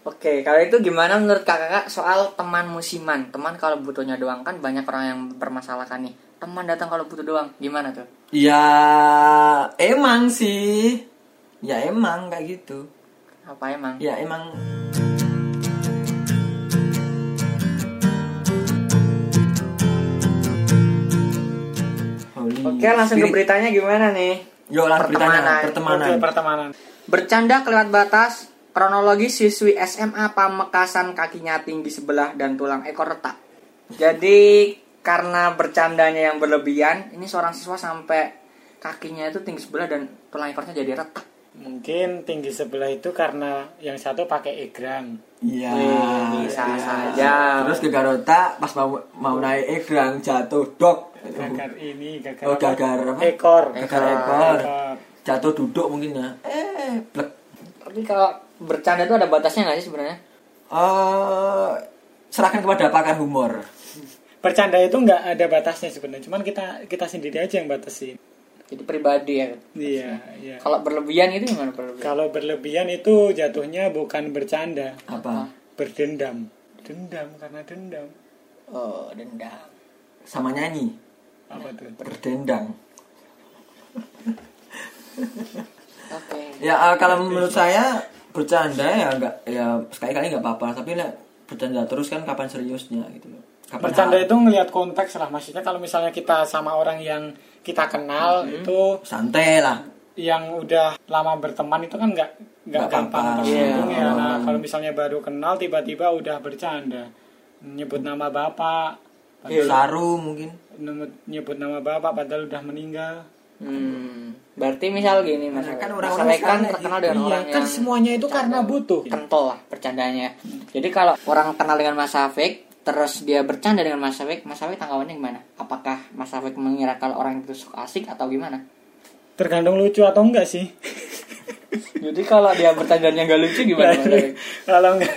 Oke, kalau itu gimana menurut kakak soal teman musiman? Teman kalau butuhnya doang kan banyak orang yang bermasalahkan nih. Teman datang kalau butuh doang, gimana tuh? Ya emang sih. Ya emang kayak gitu. Apa emang? Ya emang Holy Oke, langsung ke Spirit. beritanya gimana nih? Yuk lah beritanya Pertemanan. pertemanan. Oke, pertemanan. Bercanda kelewat batas, kronologi siswi SMA Pamekasan kakinya tinggi sebelah dan tulang ekor retak. Jadi karena bercandanya yang berlebihan, ini seorang siswa sampai kakinya itu tinggi sebelah dan tulang ekornya jadi retak. Mungkin tinggi sebelah itu karena yang satu pakai egrang. Iya. Wih, bisa iya. saja. Terus gegarota pas mau mau naik egrang jatuh dok. Gagar ini, gagar Oh, gagar apa? Ekor. Gagar ekor. Ekor. Jatuh duduk mungkin ya. Eh, plek. Tapi kalau bercanda itu ada batasnya nggak sih sebenarnya? Eh, serahkan kepada pakar humor. Bercanda itu nggak ada batasnya sebenarnya. Cuman kita kita sendiri aja yang batasin. Jadi pribadi ya. Iya, iya. Kalau berlebihan itu gimana berlebihan? Kalau berlebihan itu jatuhnya bukan bercanda, Apa? berdendam. Dendam karena dendam. Oh, dendam. Sama nyanyi. Apa tuh? Berdendang. Oke. Ya eh, kalau menurut saya bercanda ya enggak ya sekali-kali nggak apa-apa tapi lah bercanda terus kan kapan seriusnya gitu loh. Kapan Bercanda hal- itu ngelihat konteks lah. Maksudnya kalau misalnya kita sama orang yang kita kenal itu santai lah. yang udah lama berteman itu kan nggak nggak Nggak gampang tersinggung Iya. ya. Nah, kalau misalnya baru kenal tiba-tiba udah bercanda, nyebut nama bapak. Saru mungkin. nyebut, nyebut nama bapak padahal udah meninggal. Hmm. Berarti misal gini Mas. Nah, kan Mas orang-orang Awek kan sekarang terkenal gitu. dengan Iya, orang kan yang semuanya itu karena butuh. kental lah bercandanya. Jadi kalau orang kenal dengan Mas Afik terus dia bercanda dengan Mas Afik, Mas Afik tanggapannya gimana? Apakah Mas Afik mengira kalau orang itu sok asik atau gimana? Tergantung lucu atau enggak sih. Jadi kalau dia bercandanya nggak lucu gimana? Kalau enggak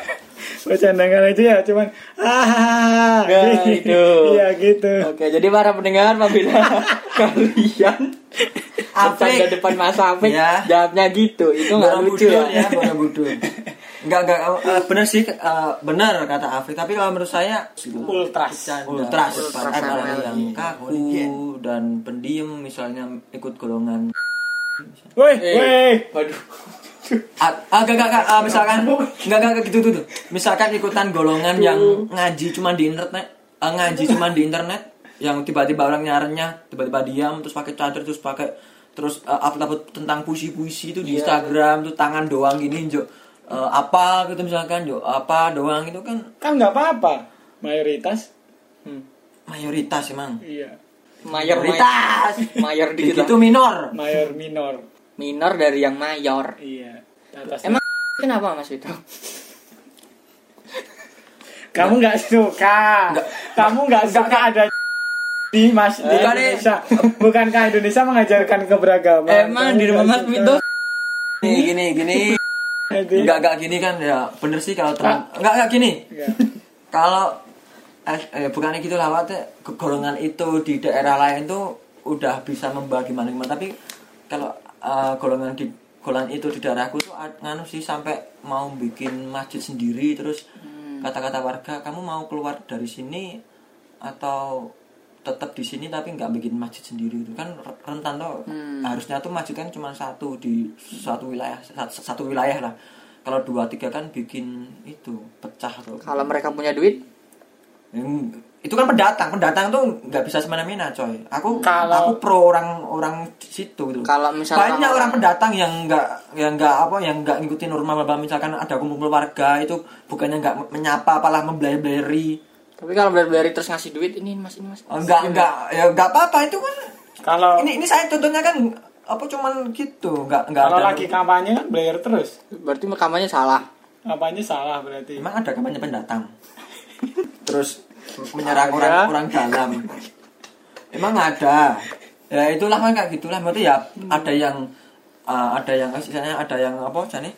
bercanda nggak lucu ya cuman ah Nah, itu. Iya gitu. Oke, jadi para pendengar apabila kalian bercanda depan Mas Afik, Ya. jawabnya gitu. Itu nggak lucu ya. ya, Borobudur. Enggak enggak eh, benar sih eh, benar kata Afrik tapi kalau menurut saya Ultras. ultras Ultras yang kaku dan pendiam misalnya ikut golongan Woi, Eh. woi. Waduh. Ah, ah, enggak, enggak, enggak, ah, misalkan enggak, enggak, enggak, gitu, gitu, gitu. Misalkan ikutan golongan yang ngaji cuma di internet, ah, ngaji cuma di internet, yang tiba-tiba orang nyarannya tiba-tiba diam terus pakai cadar terus pakai terus uh, upload tentang puisi-puisi itu di Iya. Instagram tuh tangan doang gini jo Eh, apa gitu misalkan jo apa doang itu kan Kan nggak apa-apa. Mayoritas. Hmm. mayoritas emang Iya. Mayor mayoritas mayor dikit itu lah. minor Mayor minor. Minor dari yang mayor. Iya. Atas. Emang kenapa Mas itu? Kamu nggak suka. Kamu nggak suka ada di Mas di Bukan, Indonesia. Bukankah Indonesia mengajarkan keberagaman? Emang Kamu di rumah nggak Mas. Mitos gini gini gini enggak enggak gini kan ya bener sih kalau terang enggak enggak gini Iya. kalau eh, eh, bukannya gitu lah Wak, golongan itu di daerah lain tuh udah bisa membagi mana tapi kalau eh, golongan di golongan itu di daerahku tuh nganu sih sampai mau bikin masjid sendiri terus kata-kata warga kamu mau keluar dari sini atau tetap di sini tapi nggak bikin masjid sendiri? Itu kan rentan tuh Hmm. harusnya tuh masjid kan cuma satu di satu wilayah satu, satu wilayah lah. Kalau dua tiga kan bikin itu pecah tuh. Kalau mereka punya duit? Hmm, itu kan pendatang pendatang tuh nggak bisa semena-mena coy aku Kalau- aku pro orang orang situ gitu Kalau misalkan banyak orang orang- pendatang yang nggak yang nggak apa yang nggak ngikutin norma norma misalkan ada kumpul keluarga itu bukannya nggak menyapa apalah membeli-beli tapi kalau beli terus ngasih duit ini Mas ini Mas. Oh, nggak nggak ya nggak apa-apa itu kan Kalau ini ini saya contohnya kan apa cuman gitu nggak nggak kalau ada lagi kampanye kan terus. Berarti kampanye salah. Kampanye salah berarti. emang ada kampanye pendatang terus menyerang orang orang dalam emang ada ya itulah kan kayak gitulah berarti ya ada yang uh, ada yang istilahnya ada yang apa jane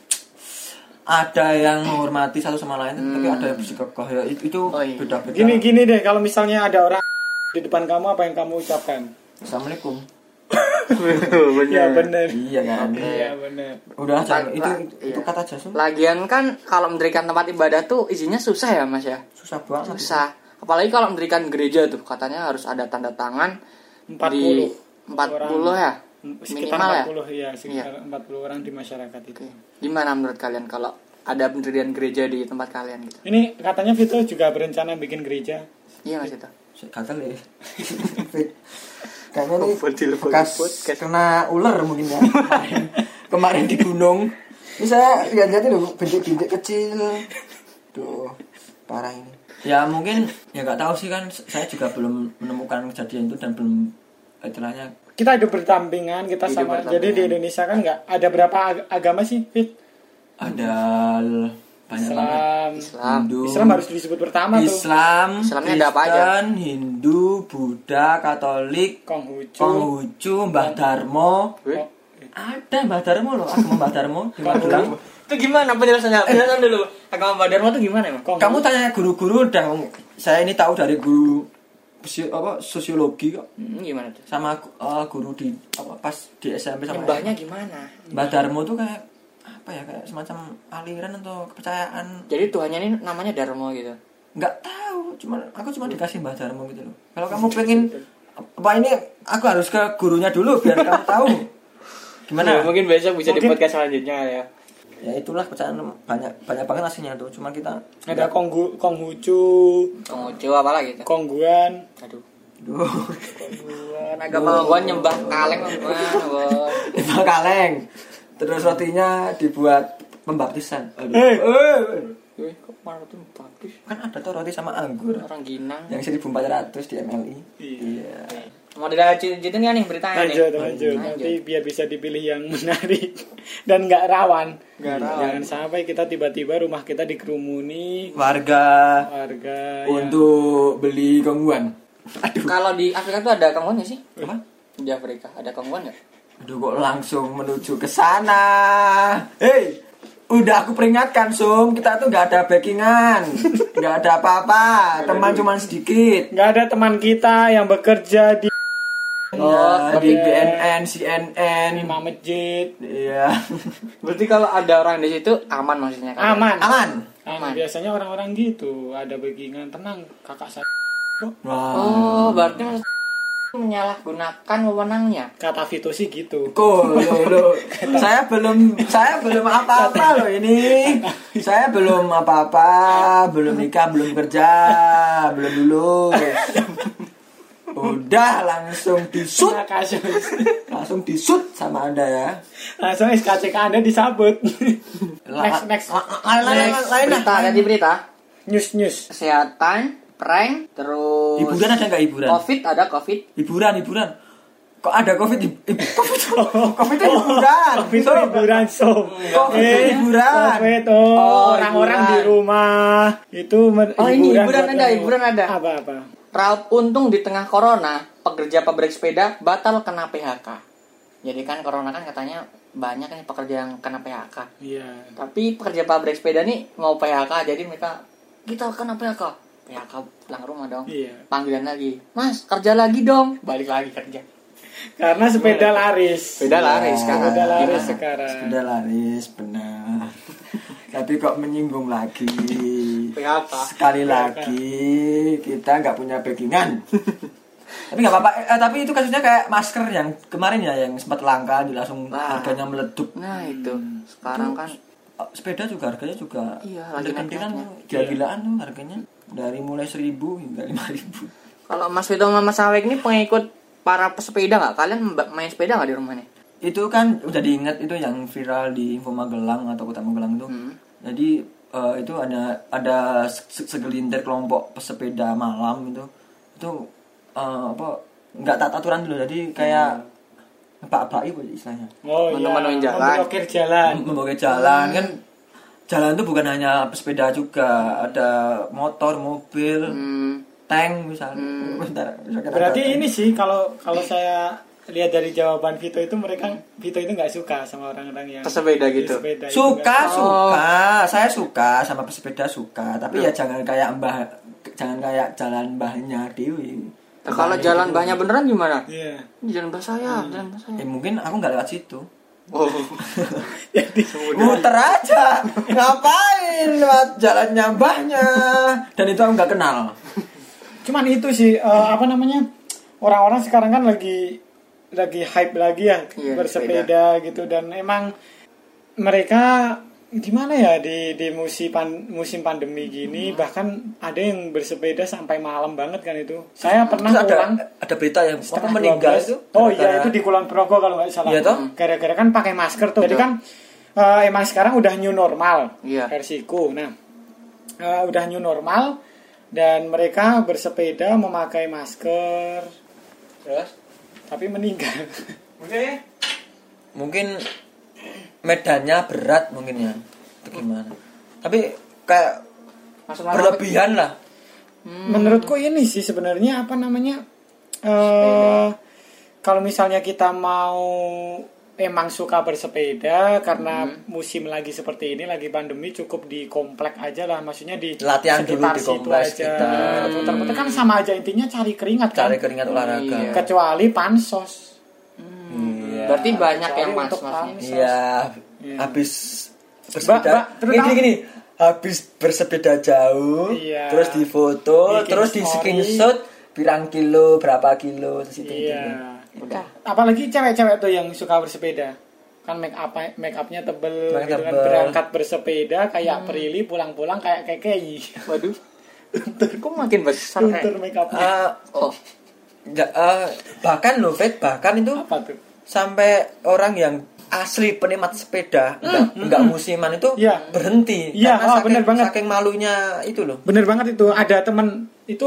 ada yang menghormati satu sama lain tapi ada yang bersikokoh ya itu, itu Oh, iya. beda beda Gini gini deh kalau misalnya ada orang di depan kamu apa yang kamu ucapkan? assalamualaikum Iya bener. iya kan Iya bener. udah aja itu itu iya. kata aja Sun. Lagian kan kalau mendirikan tempat ibadah tuh izinnya susah ya mas ya. susah banget Susah. Apalagi kalau mendirikan gereja tuh katanya harus ada tanda tangan 40 di 40 ya. sekitar Minimal ya. 40 ya, sekitar 40 orang di masyarakat itu. Oke. Gimana menurut kalian kalau ada pendirian gereja di tempat kalian gitu? Ini katanya Vito juga berencana bikin gereja. Iya mas itu. gatel ya kayaknya nih bekas kena ular mungkin ya kemarin, kemarin di gunung ini saya lihat-lihat loh bintik-bintik kecil tuh parah ini ya mungkin ya nggak tahu sih kan saya juga belum menemukan kejadian itu dan belum istilahnya Kita hidup berdampingan, kita Hidup sama. berdampingan. Jadi di Indonesia kan nggak ada berapa ag- agama sih, Fit? ada banyak banget Islam. Islam. Hindu Islam harus disebut pertama tuh. Islam Islamnya ada apa aja? Hindu Buddha Katolik Konghucu. Konghucu Mbah Darmo. Oh, ada Mbah Darmo loh agama Mbah Darmo di Magelang Itu gimana penjelasannya? Penjelasan dulu. Agama Mbak Dharma tuh gimana emang? Kamu tanya guru-guru udah saya ini tahu dari guru sosio- apa sosiologi kok Hmm, gimana tuh? sama uh, guru di apa pas di SMP sama Nyembahnya gimana? Mbah Darmo tuh kayak apa ya kayak semacam aliran atau kepercayaan Jadi Tuhannya ini namanya Dharma gitu. nggak tahu cuma aku cuma dikasih Mbah Darmo gitu loh kalau kamu pengen apa ini aku harus ke gurunya dulu biar kamu tahu gimana Ya, mungkin besok bisa di Mungkin- podcast selanjutnya ya. Ya itulah kepercayaan banyak banyak banget aslinya tuh cuma kita Ada Konggu, Konghucu, Konghucu apa lagi tuh? Kongguan. Aduh. Duh, Kongguan agama gua nyembah kaleng Bos? lima kaleng terus rotinya dibuat pembaptisan Aduh. Eh. Eh. Wih, kok malah tuh baptis? kan ada tuh roti sama anggur Orang Ginang. yang 1400 di MLI iya Mau dilanjutin nggak nih beritanya Lanjut, nih? lanjut. Lanjut. Nanti biar bisa dipilih yang menarik dan nggak rawan. Nggak rawan. Jangan sampai kita tiba-tiba rumah kita dikerumuni warga warga yang untuk beli kongguan aduh Kalau di Afrika tuh ada nggak sih? apa Di Afrika ada kongguan nggak? aduh kok langsung menuju ke sana hei udah aku peringatkan sum kita tuh nggak ada backingan nggak ada apa-apa teman cuma sedikit nggak ada teman kita yang bekerja di Ya, di oke. BNN, CNN, imam masjid. iya, Berarti kalau ada orang di situ aman maksudnya kan? Aman. aman. Aman. Biasanya orang-orang gitu ada backingan tenang kakak saya. Oh, berarti maksud- menyalahgunakan wewenangnya. Kata Vito sih gitu. Kok, loh, loh. saya belum, saya belum apa-apa loh ini. Saya belum apa-apa, belum nikah, belum kerja, belum lulus. Udah langsung disut, langsung disut sama anda ya. Langsung SKCK Anda disabut. Next next. la- Lain, lain, berita, lain. tadi berita. News news. Kesehatan, prank, terus Hiburan ada nggak hiburan? Covid ada Covid. Hiburan, hiburan. Kok ada covid di eh, covid? covid itu hiburan. Itu hiburan. Covid itu hiburan. Covid oh, Oh, orang-orang hiburan. di rumah itu Oh, ini hiburan ada, hiburan ada. Apa apa? Raup untung di tengah corona, pekerja pabrik sepeda batal kena PHK. Jadi kan corona kan katanya banyak nih pekerja yang kena PHK. Iya. Tapi pekerja pabrik sepeda nih mau PHK, jadi mereka kita kena PHK. PHK pulang ke rumah dong. Iya. Panggilan lagi, Mas kerja lagi dong. Balik lagi kerja. Karena sepeda laris. Sepeda laris kan. Sepeda laris Gimana? sekarang. Sudah laris, benar. Tapi kok menyinggung lagi. Sekali lagi kita nggak punya backingan. tapi nggak apa-apa. Eh, tapi itu kasusnya kayak masker yang kemarin ya yang sempat langka, jadi langsung Nah. harganya meledup. Nah itu sekarang kan Eh, Sepeda juga harganya juga Iya, naik-naiknya. tuh, gila-gilaan tuh harganya dari mulai seribu hingga lima ribu. kalau Mas Vito sama Mas Awek ini pengikut para pesepeda nggak? Kalian main sepeda nggak di rumah nih? Itu kan udah diingat itu yang viral di Info Magelang atau Kota Magelang itu. Hmm. Jadi eh, itu ada ada se- segelintir kelompok pesepeda malam itu itu eh, apa nggak tak aturan dulu jadi kayak apa apa itu istilahnya Oh iya. Menemuin jalan. Memblokir jalan. membawa jalan kan jalan itu bukan hanya pesepeda juga ada motor mobil Hmm. tank misalnya Bentar, ada Berarti ini sih kalau kalau saya lihat dari jawaban Vito itu mereka Vito itu nggak suka sama orang-orang yang Pesepeda gitu. Pesepeda itu suka nggak- suka saya suka sama pesepeda suka tapi ya jangan kayak mbah jangan kayak jalan mbahnya Dewi Kalau jalan banyak beneran gimana? Iya. Ini jalan bahasa saya, jalan bahasa saya. Eh, mungkin aku nggak lewat situ. Oh. Jadi Muter aja. Ngapain lewat jalannya mbahnya? Dan itu aku nggak kenal. cuman itu sih eh, apa namanya orang-orang sekarang kan lagi lagi hype lagi ya Iya, bersepeda gitu dan emang mereka gimana ya di di musim pan- musim pandemi gini Hmm. bahkan ada yang bersepeda sampai malam banget kan itu saya pernah Terus ada pulang ada berita yang apa setengah meninggal 12. itu. oh iya itu di Kulon Progo kalau nggak salah Iya toh? gara-gara kan pakai masker tuh jadi kan eh, emang sekarang udah new normal Iya. versiku nah eh, udah new normal dan mereka bersepeda memakai masker Terus? Tapi meninggal. Mungkin medannya berat mungkin ya. Atau gimana. Tapi kayak Masuk berlebihan lah. Menurutku ini sih sebenarnya apa namanya eh kalau misalnya kita mau emang suka bersepeda karena musim lagi seperti ini lagi pandemi cukup di komplek aja lah maksudnya di Latihan dulu di situ komplek aja sekitar. putar-putar kan sama aja intinya cari keringat kan cari keringat olahraga Iya. kecuali pansos Iya. Berarti banyak Kecuali yang mas untuk masnya. pansos. Iya, Iya. habis bersepeda. Mbak, terus gini, gini, gini. habis bersepeda jauh, Iya. terus difoto, Bikin terus di screenshot, pirang kilo, berapa kilo, terus itu. iya. Udah. apalagi cewek-cewek tuh yang suka bersepeda kan make up make upnya tebel, Make gitu kan. berangkat bersepeda kayak Prilly pulang-pulang kayak kekei Waduh. Kok makin besar Luntur kayak? make upnya Ah, Oh. ya, ah, bahkan loh, Fit, bahkan itu apa tuh sampai orang yang asli penikmat sepeda, enggak, enggak musiman itu Hmm, Iya. berhenti. Iya, Karena oh, saking, bener banget. saking malunya itu loh. bener banget itu ada teman itu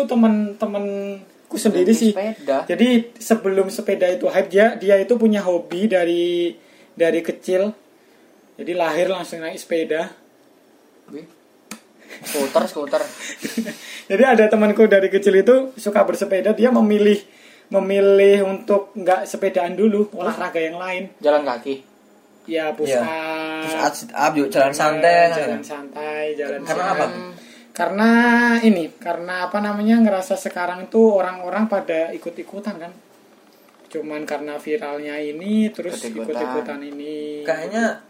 teman-temanku sendiri sih sepeda. jadi sebelum sepeda itu hype dia dia itu punya hobi dari dari kecil jadi lahir langsung naik sepeda. Skuter, skuter. Jadi ada temanku dari kecil itu suka bersepeda, dia memilih memilih untuk nggak sepedaan dulu, olahraga yang lain. Jalan kaki. Ya push Iya. up, Terus at- up yuk jalan santai. jalan santai, jalan Karena apa? Karena ini, karena apa namanya ngerasa sekarang itu orang-orang pada ikut-ikutan kan. Cuman karena viralnya ini, terus Ikut-ikutan. ikut-ikutan ini. Kayaknya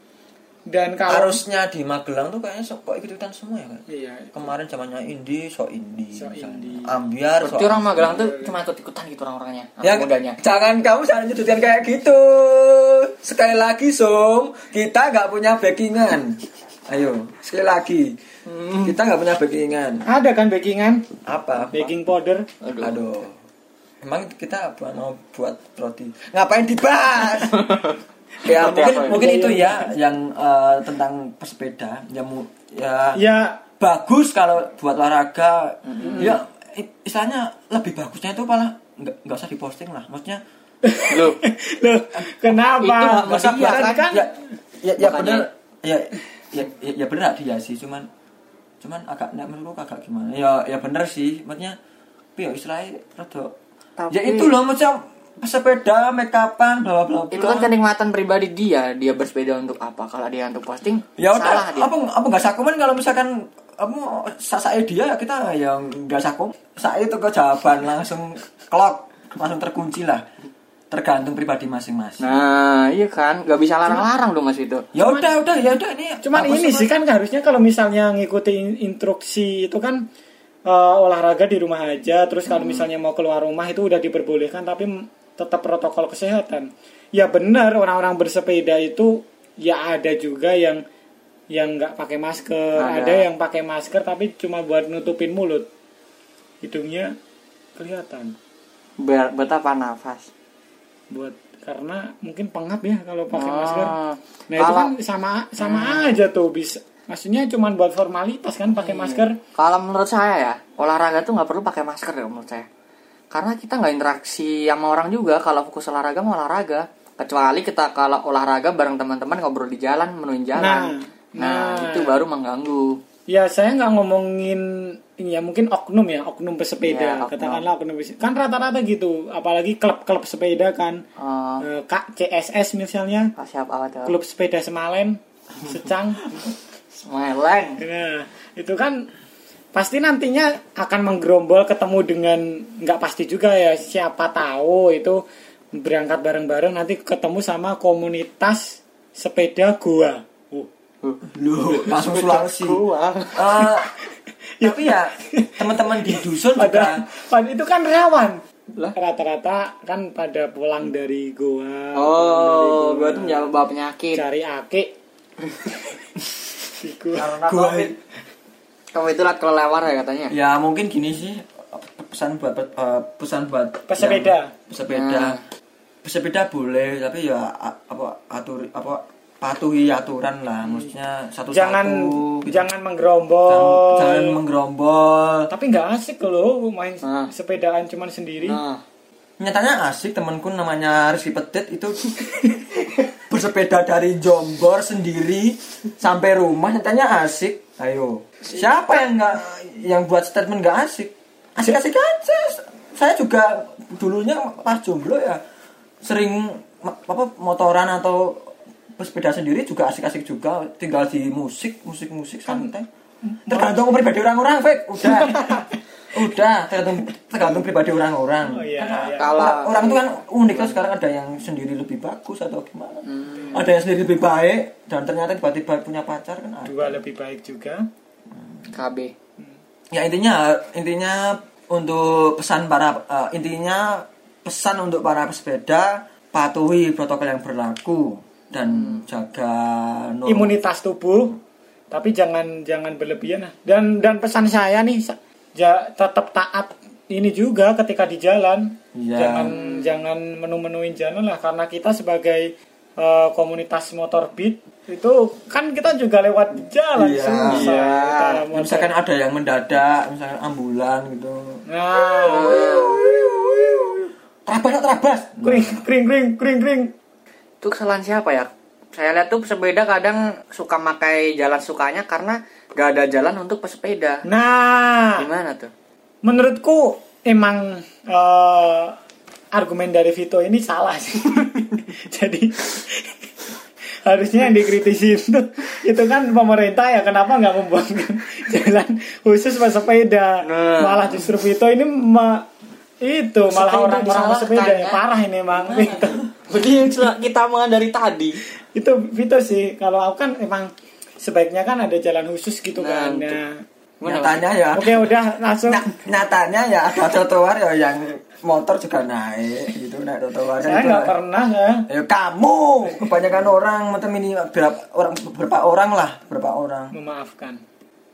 Dan kalau harusnya di Magelang tuh kayaknya so- kok ikut-ikutan semua ya kan? iya, Kemarin zamannya Indi, so Indi, So indie. Ambiar, so Berarti orang Magelang tuh cuma ikut-ikutan gitu orang-orangnya. Ya, mudanya. jangan kamu jangan nyudutin kayak gitu. Sekali lagi, Som, kita nggak punya backingan. Ayo, sekali lagi. Kita nggak punya backingan. ada kan backingan, Apa? baking powder. Aduh. Aduh. Emang kita mau buat roti. Ngapain dibahas? ya mungkin apa ya? mungkin Iya, itu iya. ya yang eh, tentang pesepeda ya ya Ya, bagus kalau buat olahraga ya i- istilahnya lebih bagusnya itu malah nggak nggak usah diposting lah maksudnya Loh, loh, kenapa? Itu masa dia, buat- kan? ya ya, ya bener ya ya ya, ya bener dia sih cuman cuman agak nek menurutku agak gimana ya ya bener sih maksudnya tapi ya istilahnya rada Tapi- ya itu loh macam sepeda make upan bla bla bla itu kan kenikmatan pribadi dia. Dia bersepeda untuk apa? Kalau dia untuk posting, ya salah udah dia. apa apa nggak sakuman kalau misalkan kamu saya dia kita yang nggak sakum saya itu ke jawaban langsung klok langsung terkunci lah tergantung pribadi masing-masing Nah, iya kan, nggak bisa larang-larang dong mas itu. ya udah udah ya udah ini Cuman ini semua. sih kan harusnya kalau misalnya ngikuti in- instruksi itu kan eh, olahraga di rumah aja. Terus kalau misalnya mau keluar rumah itu udah diperbolehkan tapi tetap protokol kesehatan. Ya benar orang-orang bersepeda itu ya ada juga yang yang nggak pakai masker, Ada. ada. yang pakai masker tapi cuma buat nutupin mulut. Hidungnya kelihatan. Ber betapa nafas. Buat karena mungkin pengap ya kalau pakai Oh. masker. Nah itu Kalau- kan sama sama aja tuh bisa. Maksudnya cuma buat formalitas kan pakai masker. Kalau menurut saya ya, olahraga tuh nggak perlu pakai masker ya menurut saya. Karena kita nggak interaksi sama orang juga. Kalau fokus olahraga mau olahraga. Kecuali kita kalau olahraga bareng teman-teman ngobrol di jalan, menuin jalan. Nah, nah. itu baru mengganggu. Ya saya nggak ngomongin ya mungkin oknum ya oknum pesepeda Ya, oknum. katakanlah oknum pesepeda. kan rata-rata gitu apalagi klub-klub sepeda kan Oh, Eh, Kak CSS misalnya siapa apa tuh? klub sepeda Semalen Secang Smiling. Nah, itu kan pasti nantinya akan menggerombol ketemu dengan nggak pasti juga ya siapa tahu itu berangkat bareng-bareng nanti ketemu sama komunitas sepeda gua. Uh, Lu langsung Sulawesi. Gua. Eh, tapi ya teman-teman di dusun juga pada, pada itu kan rawan. Lah? Rata-rata kan pada pulang dari gua. Oh, dari gua tuh menjawab bawa penyakit. cari ake. Di gua. Gua-. Kamu itu lat kelelawar ya katanya. ya mungkin gini sih pesan buat eh, pesan buat Pesepeda. pesepeda Nah. pesepeda boleh tapi ya apa atur apa patuhi aturan lah maksudnya satu Jangan satu jangan menggerombol. jangan menggerombol. Tapi nggak asik loh main Nah. sepedaan cuman sendiri. Nah, nyatanya asik temanku namanya Rizky Petit itu bersepeda dari Jombor sendiri sampai rumah nyatanya asik. Ayo. Siapa yang nggak yang buat statement nggak asik? Asik-asik aja. Saya juga dulunya pas jomblo ya sering apa motoran atau bersepeda sendiri juga asik-asik juga. Tinggal di musik musik musik santai. Tergantung pribadi orang-orang Fik. Udah. Udah tergantung tergantung pribadi orang-orang. Oh iya, Karena iya. Kalau- orang, itu kan unik kan sekarang ada yang sendiri lebih bagus atau gimana. Ada yang sendiri lebih baik dan ternyata tiba-tiba punya pacar kan ada. Dua lebih baik juga. KB. ya intinya intinya untuk pesan para eh, intinya pesan untuk para pesepeda patuhi protokol yang berlaku dan jaga norma. Imunitas tubuh. Tapi jangan jangan berlebihan. Dan dan pesan saya nih ja, tetap taat ini juga ketika di jalan. Iya. Jangan jangan menu-menuin jalan lah karena kita sebagai eh, komunitas motor beat itu kan kita juga lewat jalan Iya, susah. iya. Kita Ya, misalkan ada yang mendadak misalkan ambulan gitu Nah, terabas terabas kring kring kring kring kring. Itu kesalahan siapa ya? Saya lihat tuh pesepeda kadang suka pakai jalan sukanya karena gak ada jalan untuk pesepeda. Nah, Gimana tuh? menurutku emang eh, argumen dari Vito ini salah sih. Jadi harusnya yang dikritisi itu itu kan pemerintah ya kenapa nggak membuatkan jalan khusus pesepeda Nah. malah justru Vito ini ma- itu malah orang-orang pesepeda ya ya. parah ini emang Vito Berarti kita mau dari tadi. itu Vito sih. Kalau aku kan emang sebaiknya kan ada jalan khusus gitu Nah, kan. ya. Gimana, nyatanya ya. Oke udah langsung. Nah, nyatanya ya ada trotoar ya yang motor juga naik gitu naik trotoar. Saya itu nggak pernah ya. Ya kamu! Kebanyakan orang macam ini berapa orang beberapa orang lah berapa orang. Memaafkan.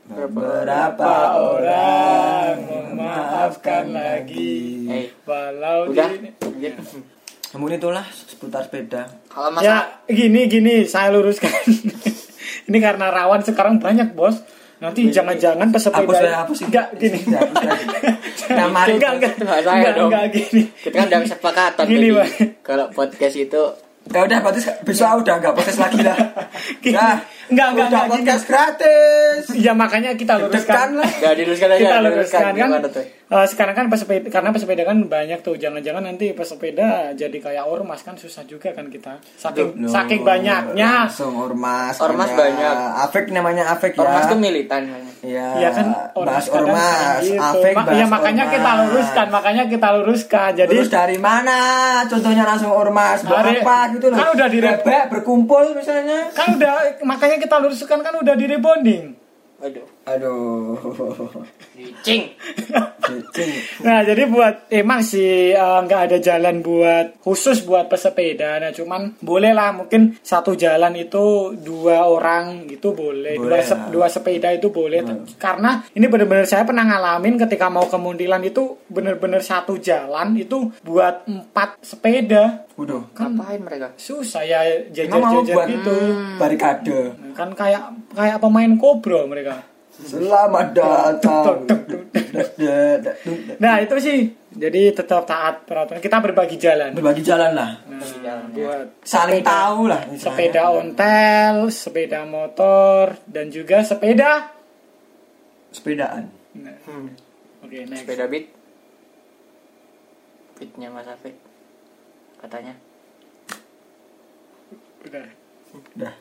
Beberapa orang memaafkan lagi? Eh, walau udah. di- Gitu. Namun itulah seputar sepeda. Kalau ya masalah gini gini saya luruskan. Ini karena rawan sekarang banyak bos. Nanti jangan-jangan pesepeda hapus ya hapus sih enggak gini. Ya, ya. Nah, mari enggak enggak. Itu nggak saya enggak, dong. enggak gini. Kita kan udah kesepakatan Gini, tadi. Pak. Kalau podcast itu ya udah berarti besok udah nggak proses lagi lah. Gini. ya Enggak, enggak, udah enggak, podcast gratis. Ya makanya kita luruskan. lah. Gak diluruskan aja. kita diluruskan. luruskan kan Eh, sekarang kan pesepeda karena pesepeda kan banyak tuh jangan-jangan nanti pesepeda jadi kayak ormas kan susah juga kan kita saking Loh, saking banyaknya langsung ormas Ormas ada- banyak. afek namanya afek ya Ormas tuh militan. Iya, Iya kan kadang ormas, gitu. afek Ma- ya makanya ormas. kita luruskan makanya kita luruskan jadi Terus dari mana? Contohnya langsung ormas, Hari- apa gitu loh. kan udah di- Bebek berkumpul misalnya. kan udah makanya kita luruskan kan udah di rebonding Aduh. Aduh. Cing. Nah, jadi buat emang sih eh, nggak ada jalan buat khusus buat pesepeda. Nah, cuman boleh lah mungkin satu jalan itu dua orang gitu boleh. dua, Boleh se- lah. dua sepeda itu boleh. Karena ini benar-benar saya pernah ngalamin ketika mau ke Muntilan itu benar-benar satu jalan itu buat empat sepeda. Waduh. Ngapain mereka? Susah ya buat gitu. barikade. Kan kayak kayak pemain kobro mereka. Selamat datang. Nah, itu sih. Jadi tetap taat peraturan. Kita berbagi jalan. Berbagi jalan lah. Nah, buat Saling sepeda- tahu lah. istilahnya. sepeda ontel, sepeda motor, dan juga sepeda. Sepedaan. Nah, Oke, next. Sepeda beat. Beatnya Mas Afik. Katanya. Udah. Udah.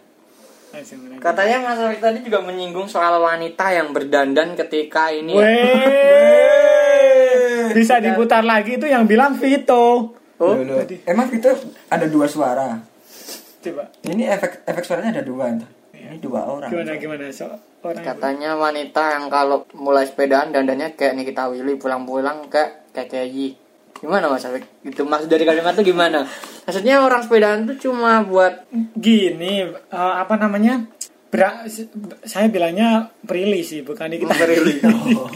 Katanya Mas Afik tadi juga menyinggung soal wanita yang berdandan ketika ini. ya. Weh. Bisa diputar lagi itu yang bilang Vito. Oh, Loh, loh. Emang itu ada dua suara. Coba. Ini efek efek suaranya ada dua entah. Ini dua orang. Gimana gimana so orang katanya wanita yang kalau mulai sepedaan dandannya kayak Nikita Willy pulang-pulang kayak KKI. Gimana Mas Afik? Itu maksud dari kalimat itu gimana? Maksudnya orang sepedaan tuh cuma buat gini eh, apa namanya? Bra- saya bilangnya Prilly sih, bukan kita. Prilly. Oh.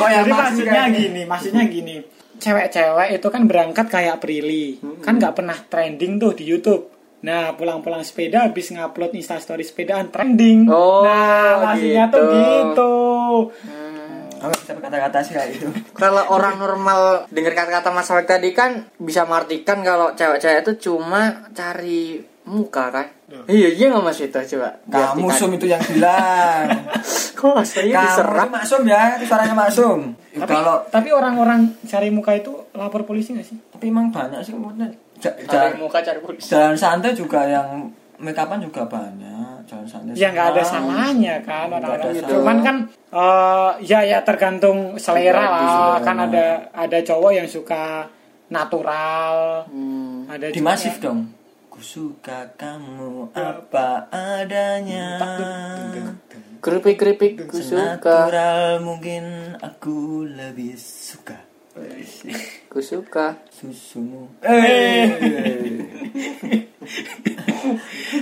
Kok yang Jadi maksudnya gini, maksudnya gini. Cewek-cewek itu kan berangkat kayak Prilly. Kan nggak pernah trending tuh di YouTube. Nah, pulang-pulang sepeda habis ngupload instastory sepedaan trending. Oh, nah, maksudnya tuh gitu. gitu. Aku nggak bisa berkata-kata sih kayak itu. Kalau orang normal dengar kata-kata Mas Afik tadi kan bisa mengartikan kalau cewek-cewek itu cuma cari muka kan? Iya iya nggak Mas itu coba. Kamu sum itu yang bilang. Kok saya Kamu diserap? itu maksum ya, itu suaranya maksum. Tapi, Kalau tapi orang-orang cari muka itu lapor polisi nggak sih? tapi emang banyak sih kemudian Cari muka cari polisi. jalan santai juga yang make upan juga banyak jalan santai Ya nggak ada salahnya kan orang-orang. Cuman kan eh, ya ya tergantung selera lah. selera. Kan ada ada cowok yang suka natural. Hmm. Ada di masif dong ku suka kamu apa adanya Keripik keripik ku suka, Natural mungkin aku lebih suka ku suka. susumu Eh.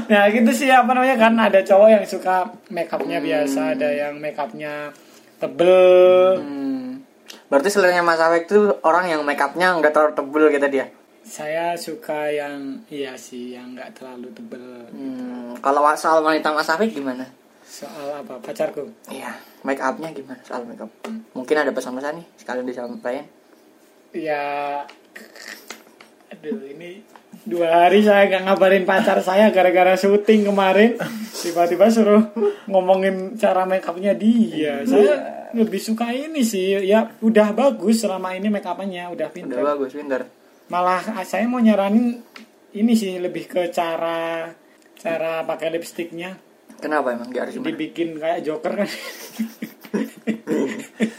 Nah gitu sih apa namanya kan ada cowok yang suka make upnya biasa, ada yang make upnya tebel. Hmm. Berarti seleranya Mas Afik itu orang yang make upnya nggak terlalu tebel gitu dia. Saya suka yang iya sih yang nggak terlalu tebel. Hmm. Kalau soal wanita Mas Afik gimana? Soal apa pacarku? Iya, make upnya gimana soal make up? Mungkin ada pesan-pesan nih sekalian disampaikan. Ya, aduh ini dua hari saya nggak ngabarin pacar saya gara-gara syuting kemarin. Tiba-tiba suruh ngomongin cara make upnya dia. Saya lebih suka ini sih. Ya udah bagus selama ini make upnya udah Udah pintar. bagus, pinter. Malah ah, saya mau nyaranin ini sih lebih ke cara cara pakai lipstiknya Kenapa emang dia harus dibikin kayak Joker kan.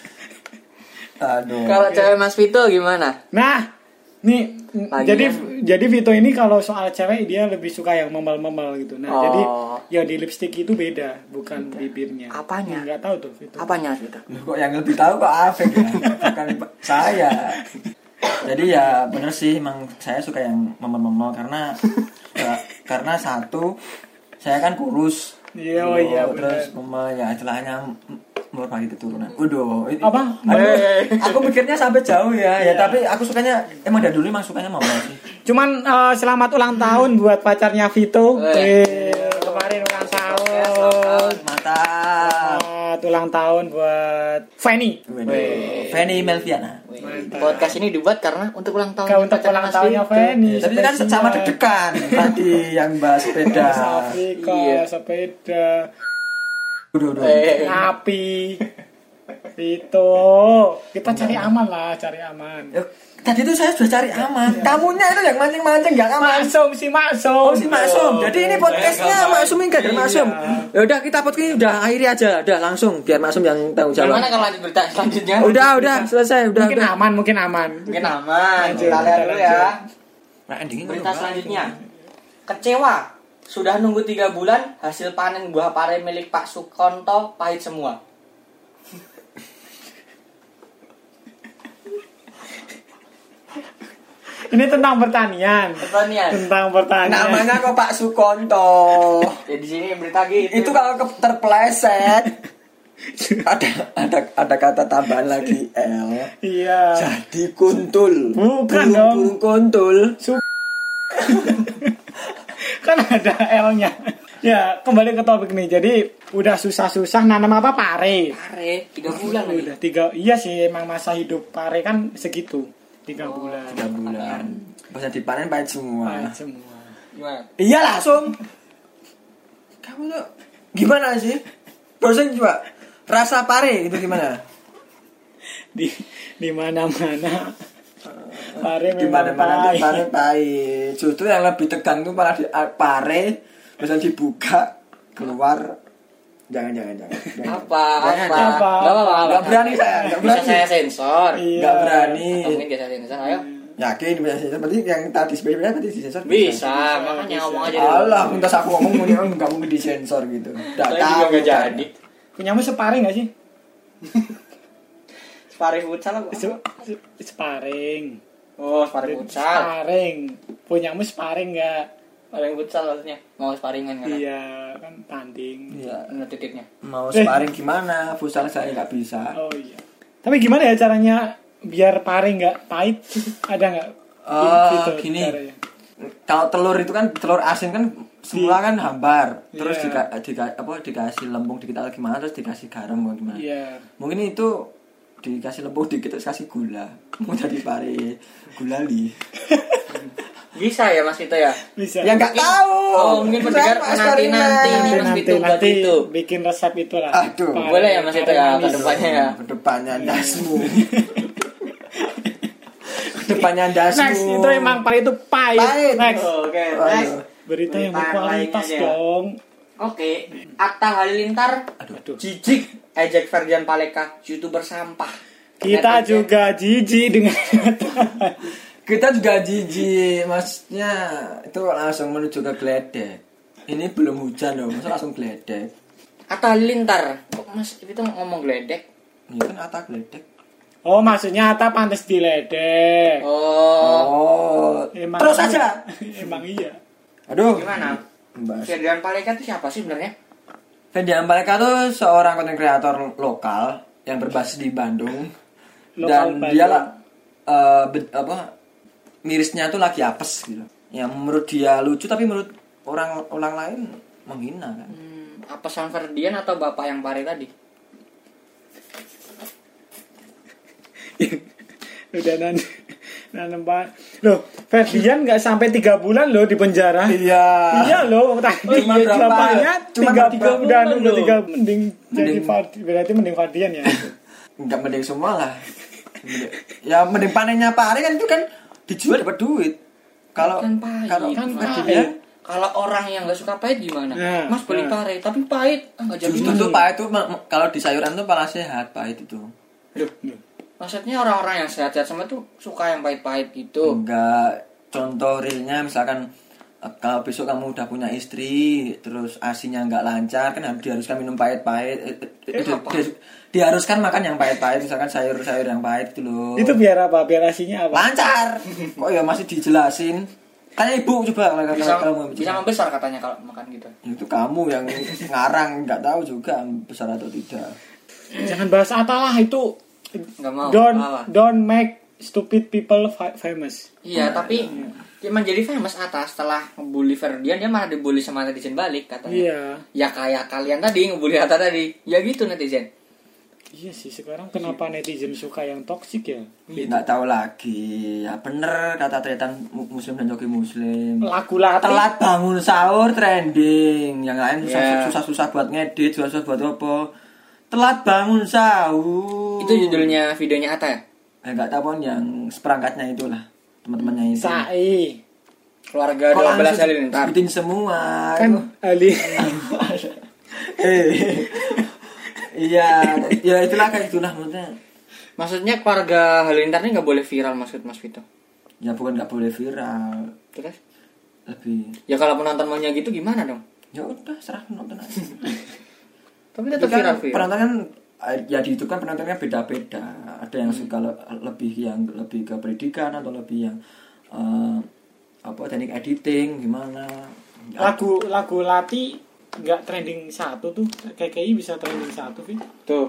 aduh Kalau cewek Mas Vito gimana? Nah, nih Lagi jadi yang- jadi Vito ini kalau soal cewek dia lebih suka yang memel-memel gitu. Nah, Oh. jadi yang di lipstick itu beda, bukan bibirnya. Apanya? Enggak tahu tuh Vito. Apanya Vito? Loh, kok yang lebih tahu kok Afek ya bukan saya jadi ya bener sih emang saya suka yang memel-memel karena ya, karena satu saya kan kurus Iya, oh iya, terus memel ya istilahnya merupakan keturunan waduh ini- Apa? Aduh, aku mikirnya sampai jauh ya ya tapi aku sukanya emang dari dulu emang sukanya memel sih Cuman eh, selamat ulang tahun buat pacarnya Vito. Eh, kemarin ulang tahun. mantap Selamat ulang tahun buat Fanny. Fanny Melviana Podcast ini dibuat karena untuk ulang tahun Kau untuk pacarnya ulang tahunnya. Fanny. tapi kan sama deg-degan tadi yang bahas sepeda Afrika, Iya. sepeda, Waduh, waduh. Eh, api. Vito, kita cari aman lah, cari aman. Ya, Tadi itu saya sudah cari aman. Kamunya itu yang mancing-mancing nggak aman. Maksum si Maksum. Oh si Maksum. Jadi ini podcastnya Maksum ini gak ada Maksum. Ya udah kita podcast ini udah akhiri aja. Udah langsung biar Maksum yang tanggung Gimana jawab. kalau lanjut berita selanjutnya? Udah udah selesai udah. Mungkin udah. aman, mungkin aman. Mungkin aman. Lanjut, Kita lihat dulu ya. Nah, endingnya Berita selanjutnya. Kecewa. Sudah nunggu tiga bulan, hasil panen buah pare milik Pak Sukonto pahit semua. Ini tentang pertanian. Pertanian. Tentang pertanian. Namanya kok Pak Sukonto. Ya di sini berita gitu. Itu kalau ke- terpleset ada ada ada kata tambahan lagi L. Iya. Jadi kuntul. Bukan Burung- dong. burung kuntul. Kan ada L-nya. Ya, kembali ke topik nih. Jadi udah susah-susah nanam apa pare. pare tiga bulan lagi. Udah tiga. Iya sih, emang masa hidup pare kan segitu. Tiga bulan. Tiga bulan. Pas dipanen pahit semua. Pahit semua. Gimana? Iya langsung. Kamu tuh gimana sih? Bosan coba. Rasa pare itu gimana? Di di mana-mana. Pare Di tuh pare pahit. Justru yang lebih tegang tuh malah di ah, pare. Misal dibuka keluar jangan jangan jangan. jangan. Apa? Jangan, Apa? jangan. Nggak berani saya, nggak Bisa berani. saya sensor. Iya. Nggak berani. Atau mungkin bisa sensor. Ayo. Yakin bisa sensor. Berarti yang tadi sebenarnya berarti disensor. Bisa. Makanya bisa. ngomong aja. Allah, minta aku ngomong ini nggak mungkin disensor gitu. Nggak tahu. nggak jadi. Punyamu separing gak sih? Sparring futsal apa? Se- se- Separing. Oh, sparring futsal. Separing. Punyamu separing gak? Sparring futsal maksudnya. Mau sparingan kan? Iya, kan tanding. Iya. Menurut titiknya. Mau Eh. sparring gimana? Futsal saya nggak bisa. Oh iya. Tapi gimana ya caranya biar paring nggak pahit? Ada nggak? Oh, Gitu gini. caranya. Kalau telur itu kan telur asin kan semula kan hambar, terus Iya. dika, dika- apa dikasih lempung dikit atau gimana, terus dikasih garam atau gimana. Iya. Mungkin itu dikasih lempung dikit terus kasih gula. Mau jadi pare gulali. Bisa ya Mas Vito ya? Bisa. Ya nggak tahu. Oh, mungkin pendengar nanti-nanti. eksperimen. nanti Mas nanti, Vito buat nanti itu. bikin resep itu lah. Aduh. Boleh ya, Mas Vito ya, paring ke manis. depannya ya. Ke depannya dasmu. Ke depannya dasmu. Next itu emang paling itu pahit. Pahit. Next. Oke, Aduh. next. Berita yang berkualitas dong. Oke, Atta Halilintar Aduh. jijik ejek Ferdian Paleka, youtuber sampah. Kita Netizen. juga jijik dengan Kita juga jijik, maksudnya itu langsung menuju ke geledek. Ini belum hujan loh, masa langsung geledek. Atta Halilintar, kok Mas itu ngomong geledek? Ini kan atak geledek. Oh, maksudnya Ata pantas diledek. Oh, Oh, Emang terus iya. aja. Emang iya. Aduh. gimana? Ferdian Paleka itu siapa sih sebenarnya? Fendi Ambaleka tuh seorang konten kreator lokal yang berbasis di Bandung Lokal dan Bandung. dia lah be- apa mirisnya tuh lagi apes gitu. Yang menurut dia lucu tapi menurut orang orang lain menghina kan. Hmm, apa San Ferdian atau bapak yang pare tadi? Udah nan nanem pak. Loh, Ferdian nggak sampai tiga bulan loh di penjara. Iya. Iya loh, tadi Cuma berapa? bapaknya Cuma tiga tiga bulan udah loh. tiga mending jadi Fard- berarti mending Fardian ya. Enggak mending semua lah. Mending- ya mending panennya Pak Ari kan itu kan dijual dapat duit. Kalau kalau Kan Ferdian pahit. Kalau orang yang nggak suka pahit gimana? Nah, Mas beli nah. pare, tapi pahit. Ah, nggak jadi justru tuh pahit tuh kalau di sayuran tuh malah sehat pahit itu. Loh, maksudnya orang-orang yang sehat-sehat sama tuh suka yang pahit-pahit gitu. Enggak contoh realnya misalkan eh, kalau besok kamu udah punya istri terus asinya nggak lancar kan harus diharuskan minum pahit-pahit eh, Eh, eh, di- di- diharuskan makan yang pahit-pahit misalkan sayur-sayur yang pahit gitu loh Itu biar apa? Biar asinya apa? lancar kok ya masih dijelasin tanya ibu coba kalau Bisa, kalau kamu bisa membesar katanya kalau makan gitu. itu kamu yang ngarang nggak tahu juga besar atau tidak Jangan bahas Ata lah itu. Nggak mau. Don't Apa? don't make stupid people fa- famous. Iya, tapi dia menjadi famous atas setelah ngebully Ferdian dia malah dibully sama netizen balik katanya. Iya. Ya kayak kalian tadi ngebully Atta tadi. Ya gitu netizen. Iya sih sekarang kenapa netizen suka yang toksik ya? nggak tahu lagi ya bener kata tretan mu- muslim dan joki muslim Lagu latih. telat bangun sahur trending yang lain susah Yeah. susah susah buat ngedit susah susah buat apa telat bangun sahur Itu judulnya videonya Atta ya? eh tahu pun yang seperangkatnya itulah teman-temannya itu Sai. Keluarga Kok 12 langsung Halilintar. sebutin semua Kan Ali. eh iya ya itulah kayak itulah maksudnya Maksudnya keluarga Halilintar ini nggak boleh viral maksud Mas Vito. ya bukan nggak boleh viral Terus? lebih Ya kalau penonton maunya gitu gimana dong? ya udah serah nonton aja Tapi tetap kan viral viral. penonton kan eh, ya di YouTube kan penontonnya beda-beda. Ada yang suka le- lebih yang lebih ke pendidikan atau lebih yang eh, apa teknik editing gimana. Ya, lagu lagu Lati nggak trending satu tuh. KKI bisa trending satu, Vin. Tuh.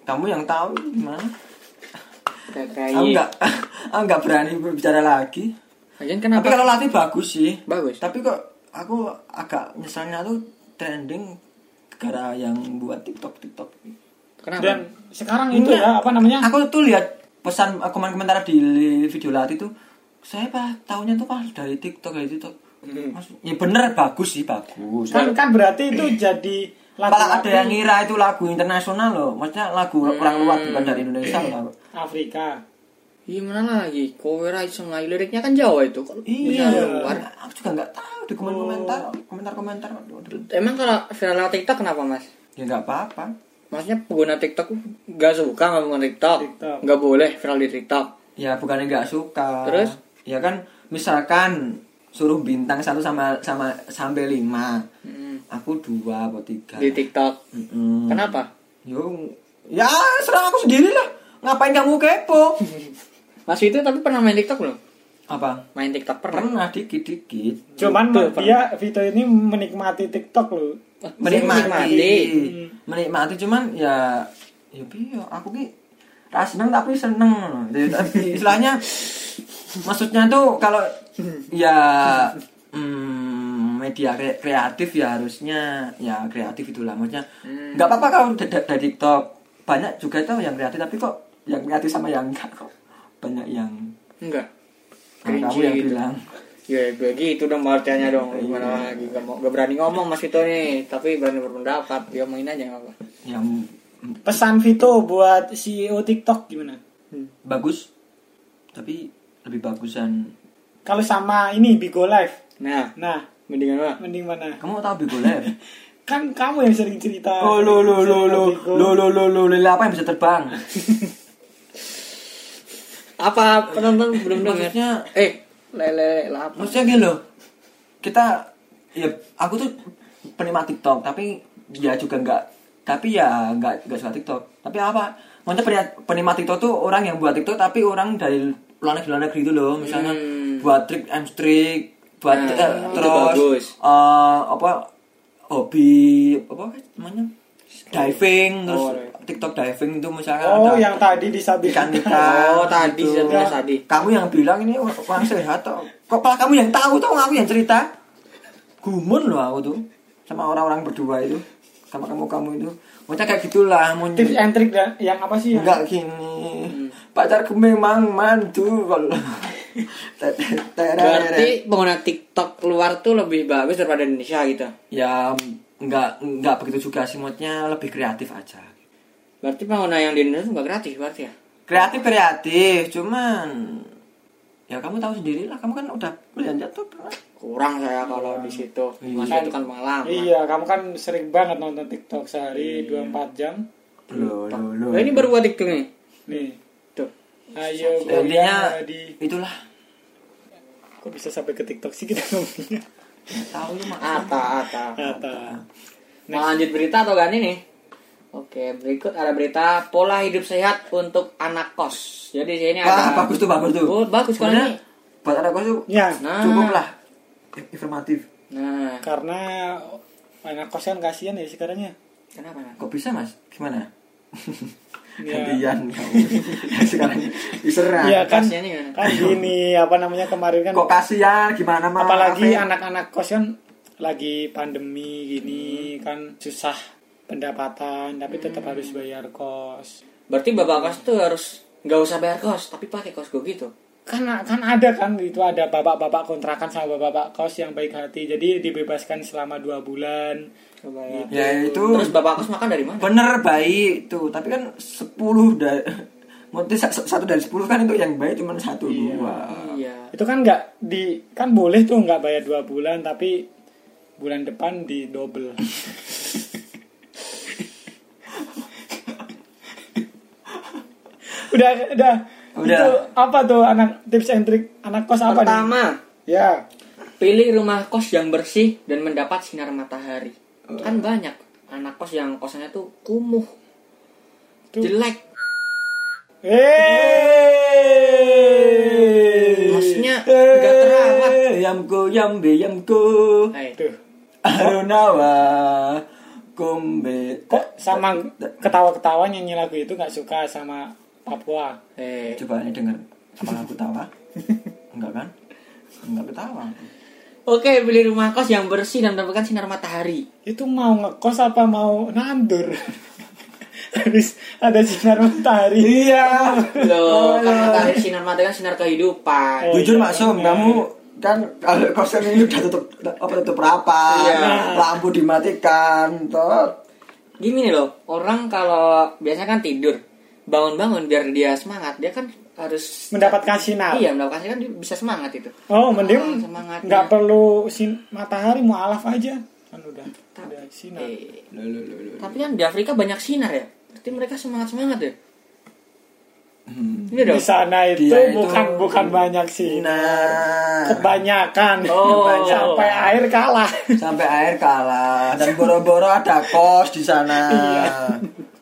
kamu yang tahu gimana? Kayak Aku nggak aku nggak berani berbicara lagi. Lagian Tapi kalau latih bagus sih. Bagus. Tapi kok aku agak nyesalnya tuh trending gara yang buat TikTok TikTok. Kenapa? Dan sekarang itu Enggak. ya apa namanya? Aku tuh lihat pesan eh, komen-komentar di video Lati tuh saya pak tahunya tuh pas dari TikTok dari TikTok. Mas, ya bener bagus sih bagus. Kan kan berarti itu jadi lagu Malah ada yang ngira itu lagu internasional loh. Maksudnya lagu orang luar bukan dari Indonesia loh. Afrika. Iya mana lagi? Kowe ra iso ngai liriknya kan Jawa itu. Kok Iya, luar? aku juga nggak tahu di komentar komentar komentar Emang kalau viral lewat TikTok kenapa, Mas? ya nggak apa-apa Maksudnya pengguna TikTok nggak suka nggak pengguna TikTok, TikTok. nggak boleh viral di TikTok. ya bukannya nggak suka Terus? ya kan misalkan suruh bintang satu sama sama sampai lima Mm, aku dua atau tiga di TikTok. Mm-mm. Kenapa? Yo, ya serah aku sendiri lah ngapain kamu kepo Mas itu tapi pernah main TikTok belum? apa? Main TikTok pernah. pernah dikit dikit Cuman Betul, dia Vito ini menikmati TikTok loh. menikmati. Menikmati. Cuman ya ya piye aku ki ra seneng tapi seneng. Jadi, tapi istilahnya maksudnya tuh kalau ya hmm, media kre- kreatif ya harusnya ya kreatif itulah. Maksudnya Hmm. nggak apa-apa kalau da- da- dari TikTok. Banyak juga tuh yang kreatif tapi kok yang kreatif sama yang enggak kok banyak yang Enggak. nah, kamu yang gitu. bilang Ya begitu dong artinya dong. Gimana lagi? Gak, mau, gak berani ngomong Mas Vito nih, tapi berani berpendapat. Dia main aja nggak apa. yang Pesan Vito buat CEO TikTok gimana? bagus tapi lebih bagusan Kalau sama ini Bigo Live. Nah, Nah, mendingan apa? mending mana? kamu tahu Bigo Live Kan kamu yang sering cerita. Oh lo lo lo lo lo lo lo lo lele apa yang bisa terbang? Apa penonton belum dengar? Eh, lele lah apa? maksudnya gini loh. Kita ya aku tuh penikmat TikTok tapi ya juga enggak tapi ya enggak enggak suka TikTok. Tapi apa? Maksudnya penikmat, penikmat TikTok tuh orang yang buat TikTok tapi orang dari luar negeri luar negeri itu loh. Misalnya Hmm. buat trik and trik buat Nah, eh, terus bagus. eh, apa hobi apa namanya diving terus Oh, iya. TikTok diving itu misalnya Oh, ada yang tadi disabikan. ikan-ikan Oh, tadi gitu. tadi. kamu yang bilang ini orang sehat toh kok malah kamu yang tahu toh aku yang cerita gumun loh aku tuh sama orang-orang berdua itu sama kamu kamu itu maksudnya kayak gitulah mau Tips and trick dan yang apa sih? yang- enggak gini pacarku memang mantu kalau Berarti pengguna TikTok luar tuh lebih bagus daripada Indonesia gitu. ya enggak enggak begitu juga sih maksudnya lebih kreatif aja Berarti pengguna yang di Indonesia nggak kreatif berarti ya? kreatif kreatif cuman ya kamu tahu sendiri lah kamu kan udah belanja tuh pernah Kurang saya kalau di situ. Iya. Mas itu kan pengalaman. Iya, kamu kan sering banget nonton TikTok sehari 24 jam. loh loh loh Nah, ini baru buat TikTok nih. Nih, Tuh. ayo Ya, intinya di itulah kok bisa sampai ke TikTok sih kita ngomongnya. tahu lu mah Ata, ata. Kata. Mau lanjut berita atau gak nih? Oke, berikut ada berita pola hidup sehat untuk anak kos. Jadi sini Wah, ada bagus tuh bagus tuh Oh, bagus kalau Sebenarnya, ini. buat anak kos tuh Ya, Nah. cukup lah informatif Nah, karena anak kos kan kasihan ya sekarang ya. kenapa? Kok bisa mas gimana Ya. gantian kamu sekarang diserang Iya kan, kan gini apa namanya kemarin kan kok kasihan gimana mas apalagi Apa ya? anak-anak kos kan lagi pandemi gini kan susah pendapatan tapi tetap harus bayar kos. Berarti bapak kos tuh harus nggak usah bayar kos, tapi pakai kos gue gitu. Kan kan ada kan itu ada bapak-bapak kontrakan sama bapak kos yang baik hati jadi dibebaskan selama dua bulan. Coba ya. ya itu Terus bapak kos makan dari mana? bener baik tuh tapi kan 10 dari Mungkin satu dari 10 kan itu yang baik cuma satu dua Iya. Itu kan nggak di kan boleh tuh nggak bayar dua bulan tapi bulan depan di double. udah udah Udah. itu apa tuh anak tips and trick anak kos apa nih? Pertama, Ya. pilih rumah kos yang bersih dan mendapat sinar matahari. Kan banyak anak kos yang kosannya tuh kumuh, Tuh. jelek. Eh. Maksudnya nggak terawat. Yamku yambe yamku Hai. Tuh. Arunawa Kumbe Kok sama ketawa-ketawa nyanyi lagu itu nggak suka sama Papua? Eh, Coba ini denger Apa aku tawa? Enggak kan? Enggak ketawa Oke, pilih rumah kos yang bersih dan mendapatkan sinar matahari. Itu mau ngekos apa mau nandur? Habis ada sinar matahari. Iya Loh, kan matahari sinar matahari kan sinar kehidupan. Oh, Jujur iya. Mak Som, kamu kan kalau kosan ini udah tutup apa tutup rapat, Iya. lampu dimatikan, toh. Gini nih loh, orang kalau biasanya kan tidur, bangun-bangun biar dia semangat, dia kan harus Mendapatkan sinar. Iya, mendapatkan sinar dia bisa semangat itu. Oh, Ah, mending semangatnya. nggak perlu sin matahari mau alaf aja. Kan udah. Udah sinar. Eh, Loh, loh, loh, loh. tapi kan di Afrika banyak sinar ya. Berarti mereka semangat-semangat ya. Hmm. Iya. Di sana itu Dia itu- bukan bukan banyak sinar. Nah, Kebanyakan. Oh. Sampai air kalah. sampai air kalah dan boro-boro ada kos di sana.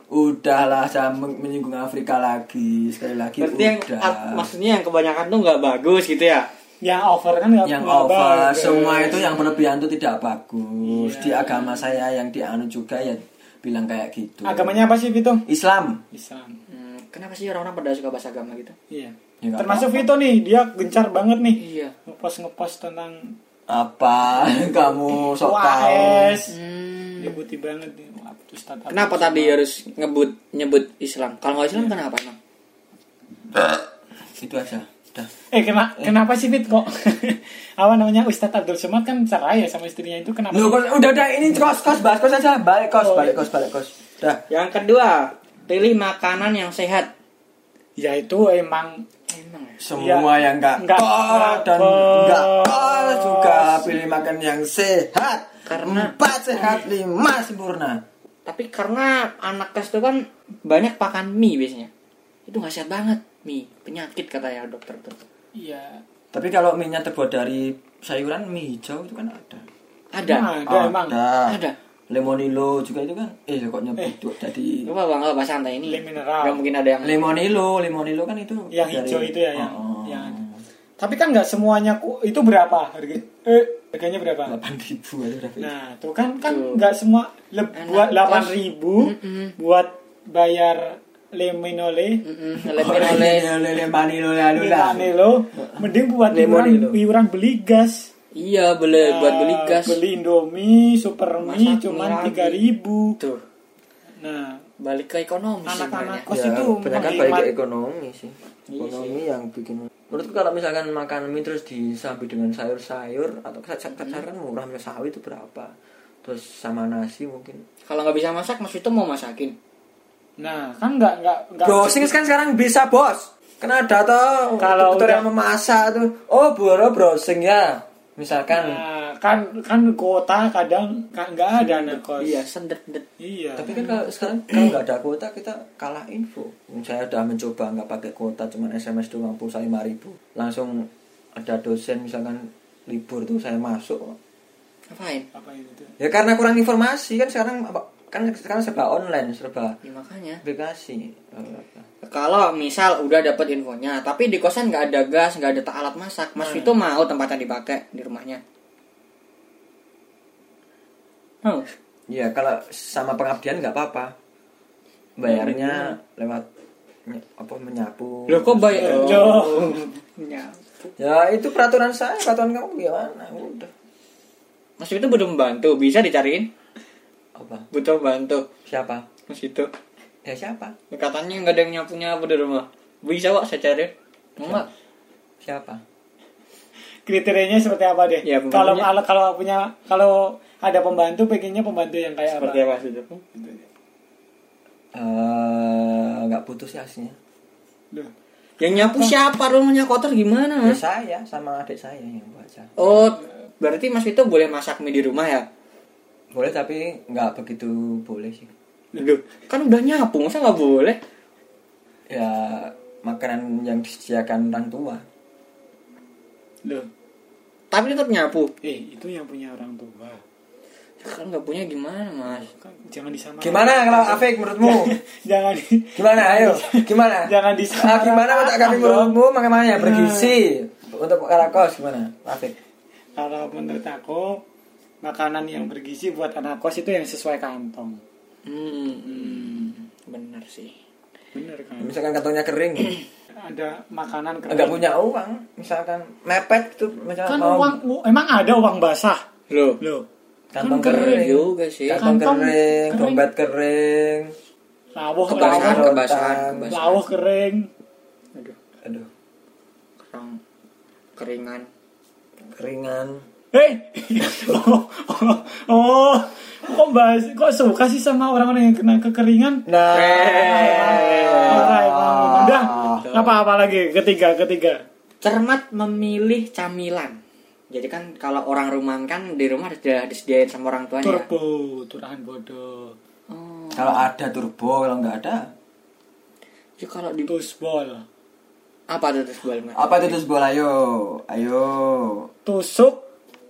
Udahlah, saya men- menyinggung Afrika lagi sekali lagi. Berarti yang udah. ah, maksudnya yang kebanyakan tuh nggak bagus gitu ya. Yang over kan nggak yang over bagus. semua itu yang berlebihan itu tidak bagus Iya. di agama saya yang dianut juga ya bilang kayak gitu Agamanya apa sih Vito? Islam Islam. Hmm, kenapa sih orang-orang pada suka bahasa agama gitu? Iya. Ya, nggak Termasuk Vito nih, dia gencar banget nih Iya. ngepost ngepost tentang apa kamu sok tahu. Hmm. Putih banget nih. Kenapa tadi harus ngebut nyebut Islam? Kalau nggak Islam kenapa emang? itu aja udah Eh kena, kenapa sih Fit kok? apa namanya Ustadz Abdul Somad kan cerai ya sama istrinya itu kenapa? kos- udah udah ini kos kos bahas kos aja balik kos Oh, balik iya. kos balik kos udah Yang kedua, pilih makanan yang sehat. Ya itu emang Emang ya? semua Ya, yang enggak nggak- kos nggak dan enggak kos juga pilih makan yang sehat Karena- empat sehat lima sempurna Tapi karena anak kos itu kan banyak pakan mie biasanya. Itu nggak sehat banget mie, penyakit katanya dokter tuh. Iya. tapi kalau mie nya terbuat dari sayuran mie hijau itu kan ada Ada, Nah, ada emang. ada. Lemonilo juga itu kan eh kok nyebut tuh jadi Lupa bang, bahasa santai ini. Mineral. Mungkin ada yang Lemonilo, Lemonilo kan itu Yang dari- hijau itu ya, yang- Oh, yang- Tapi kan nggak semuanya ku- itu berapa harga? Eh, harganya berapa? delapan ribu aja. Nah, tuh kan kan Tuh. nggak semua le- buat delapan ribu Mm-mm. buat bayar Oh, Lemonilo, Lemonilo lalu lah. Lemonilo, mending buat Lemonilo. iuran, iuran beli gas. Iya, boleh buat beli Nah, gas. Beli Indomie, super mie cuman tiga ribu. Tuh, Nah, balik ke ekonomi Anak-anak sebenarnya. kos Ya, itu kan balik ke ekonomi sih. Iya Ekonomi yang bikin Menurutku kalau misalkan makan mie terus disambi dengan sayur-sayur atau kacang-kacang kan murah misalnya sawi itu berapa? Terus sama nasi mungkin. Kalau nggak bisa masak, Mas Vito mau masakin. Nah, kan nggak nggak nggak. Browsing kan sekarang bisa bos. Kan ada tuh Kalau udah- yang memasak tuh. Oh boro browsing ya. Misalkan. Nah, kan kan kota kadang kan nggak ada anak kos. Iya, sendet-sendet. Iya. Tapi kan kalau sekarang kalau nggak ada kuota kita kalah info. Saya udah mencoba nggak pakai kuota cuman SMS doang pulsa lima ribu. Langsung ada dosen misalkan libur tuh saya masuk. Ngapain? apa itu? Ya karena kurang informasi kan sekarang apa- kan sekarang serba online serba Ya makanya. aplikasi. Eh, Kalau misal udah dapet infonya, tapi di kosan nggak ada gas, nggak ada alat masak, Mas Vito mau tempatnya dipakai di rumahnya? Mau? Ya kalau sama pengabdian nggak apa-apa. Bayarnya lewat ny- apa menyapu. Loh kok bayar? Loh. Ya. Ya itu peraturan saya, peraturan kamu gimana? Udah. Mas Vito butuh membantu, bisa dicariin? Apa? Butuh membantu, Siapa? Mas Vito. Ya siapa? Katanya nggak ada yang nyapu nyapu di rumah. Bisa kok saya cari. Mau nggak? Siapa? Kriterianya seperti apa deh? Ya, kalau kalau kalau punya kalau ada pembantu pengennya pembantu yang kayak Seperti apa? apa Vito? Eh, nggak putus ya aslinya. Loh. Yang nyapu siapa? Rumahnya kotor gimana Ya saya sama adik saya yang baca. Oh, berarti Mas Vito boleh masak mie di rumah ya? Boleh tapi nggak begitu boleh sih. Loh, kan udah nyapu, masa nggak boleh? Ya makanan yang disediakan orang tua. Loh. Tapi tetap nyapu. Eh, itu yang punya orang tua. Kan nggak punya gimana mas? Kan jangan disamakan. Gimana kalau Afik menurutmu? jangan di, Gimana ayo? Gimana? jangan Ah, disamakan. gimana menurut kami menurutmu mana yang bergizi untuk karakos gimana? Afik? Kalau menurut aku makanan yang bergizi buat anak kos itu yang sesuai kantong. Hmm, hmm, bener sih. Bener kan? Misalkan kantongnya kering, Ada makanan kering. nggak punya uang, misalkan mepet itu misalkan Kan mau uang emang ada uang basah. Loh, Loh. kantong kan kering, juga sih. kantong Kantong kering, kering. dompet kering, Lawuh Kebasahan, kebasahan, kebasahan. lawuh kering. Aduh, aduh, kerang, keringan. keringan. Eh. oh, oh, oh. Kok bahas, kok suka sih sama orang-orang yang kena kekeringan? Nah, emang. Udah, Apa apa lagi? Ketiga, ketiga. cermat memilih camilan jadi kan kalau orang rumahan kan di rumah sudah disediain sama orang tuanya Turbo, turahan bodoh. oh Kalau ada turbo, kalau nggak ada. ya kalau di Tusbol. apa bal Mas? Apa itu terus bola? Ayo, ayo. Tusuk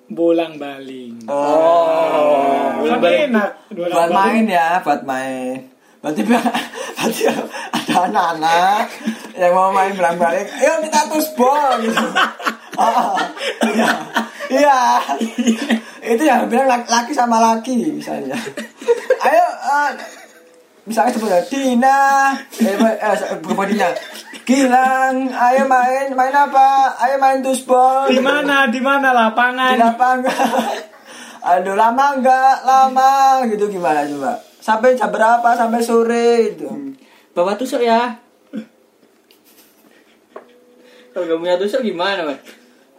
bolang baling. Oh, Kan enak. bolang buat baling. main ya, buat main. Berarti berarti ada anak-anak yang mau main belang balik. Ayo kita tusbol gitu. Oh, iya, iya. Itu yang bilang laki, laki sama laki misalnya. Ayo, eh, misalnya sebenarnya Dina, eh, eh berapa Dina? Gilang, ayo main, main apa? Ayo main tusbol. Di mana? Di mana Di lapangan? lapangan. Aduh lama enggak? Lama gitu gimana coba? Sampai jam berapa? Sampai sore itu. bawa tusuk ya kalau gak punya tusuk gimana mas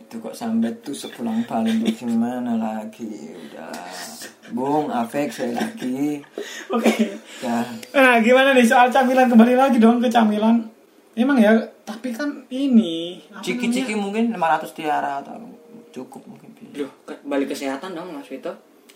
Itu kok sampai tusuk pulang balik itu gimana lagi? Udah. Bung, Afek saya lagi. Oke. Ya. Nah, gimana nih soal camilan kembali lagi dong ke camilan. Emang ya, tapi kan ini Ciki-ciki mungkin 500 tiara atau cukup mungkin. Duh, ke- balik kesehatan dong mas Vito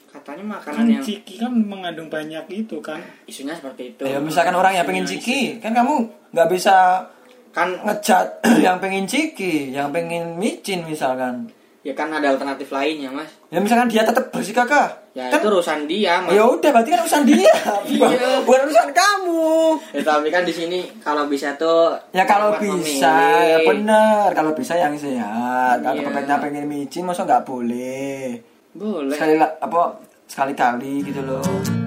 katanya namanya? kan makanan yang ciki kan mengandung banyak itu kan. isunya seperti itu Ya misalkan orang yang pengen ciki, kan kamu nggak bisa kan ngejat yang pengen ciki, yang pengen micin misalkan. ya kan ada alternatif lainnya mas Ya misalkan dia tetap bersih kakak. ya kan itu urusan dia mas Ya udah berarti kan urusan dia, bukan, Iya. bukan urusan kamu. Ya, tapi kan di sini kalau bisa tuh Ya kalau bisa, memilih. ya bener. Kalau bisa yang sehat. Kalau Iya. pengen pengen micin, masa nggak boleh. boleh Sekali apa sekali kali gitu loh.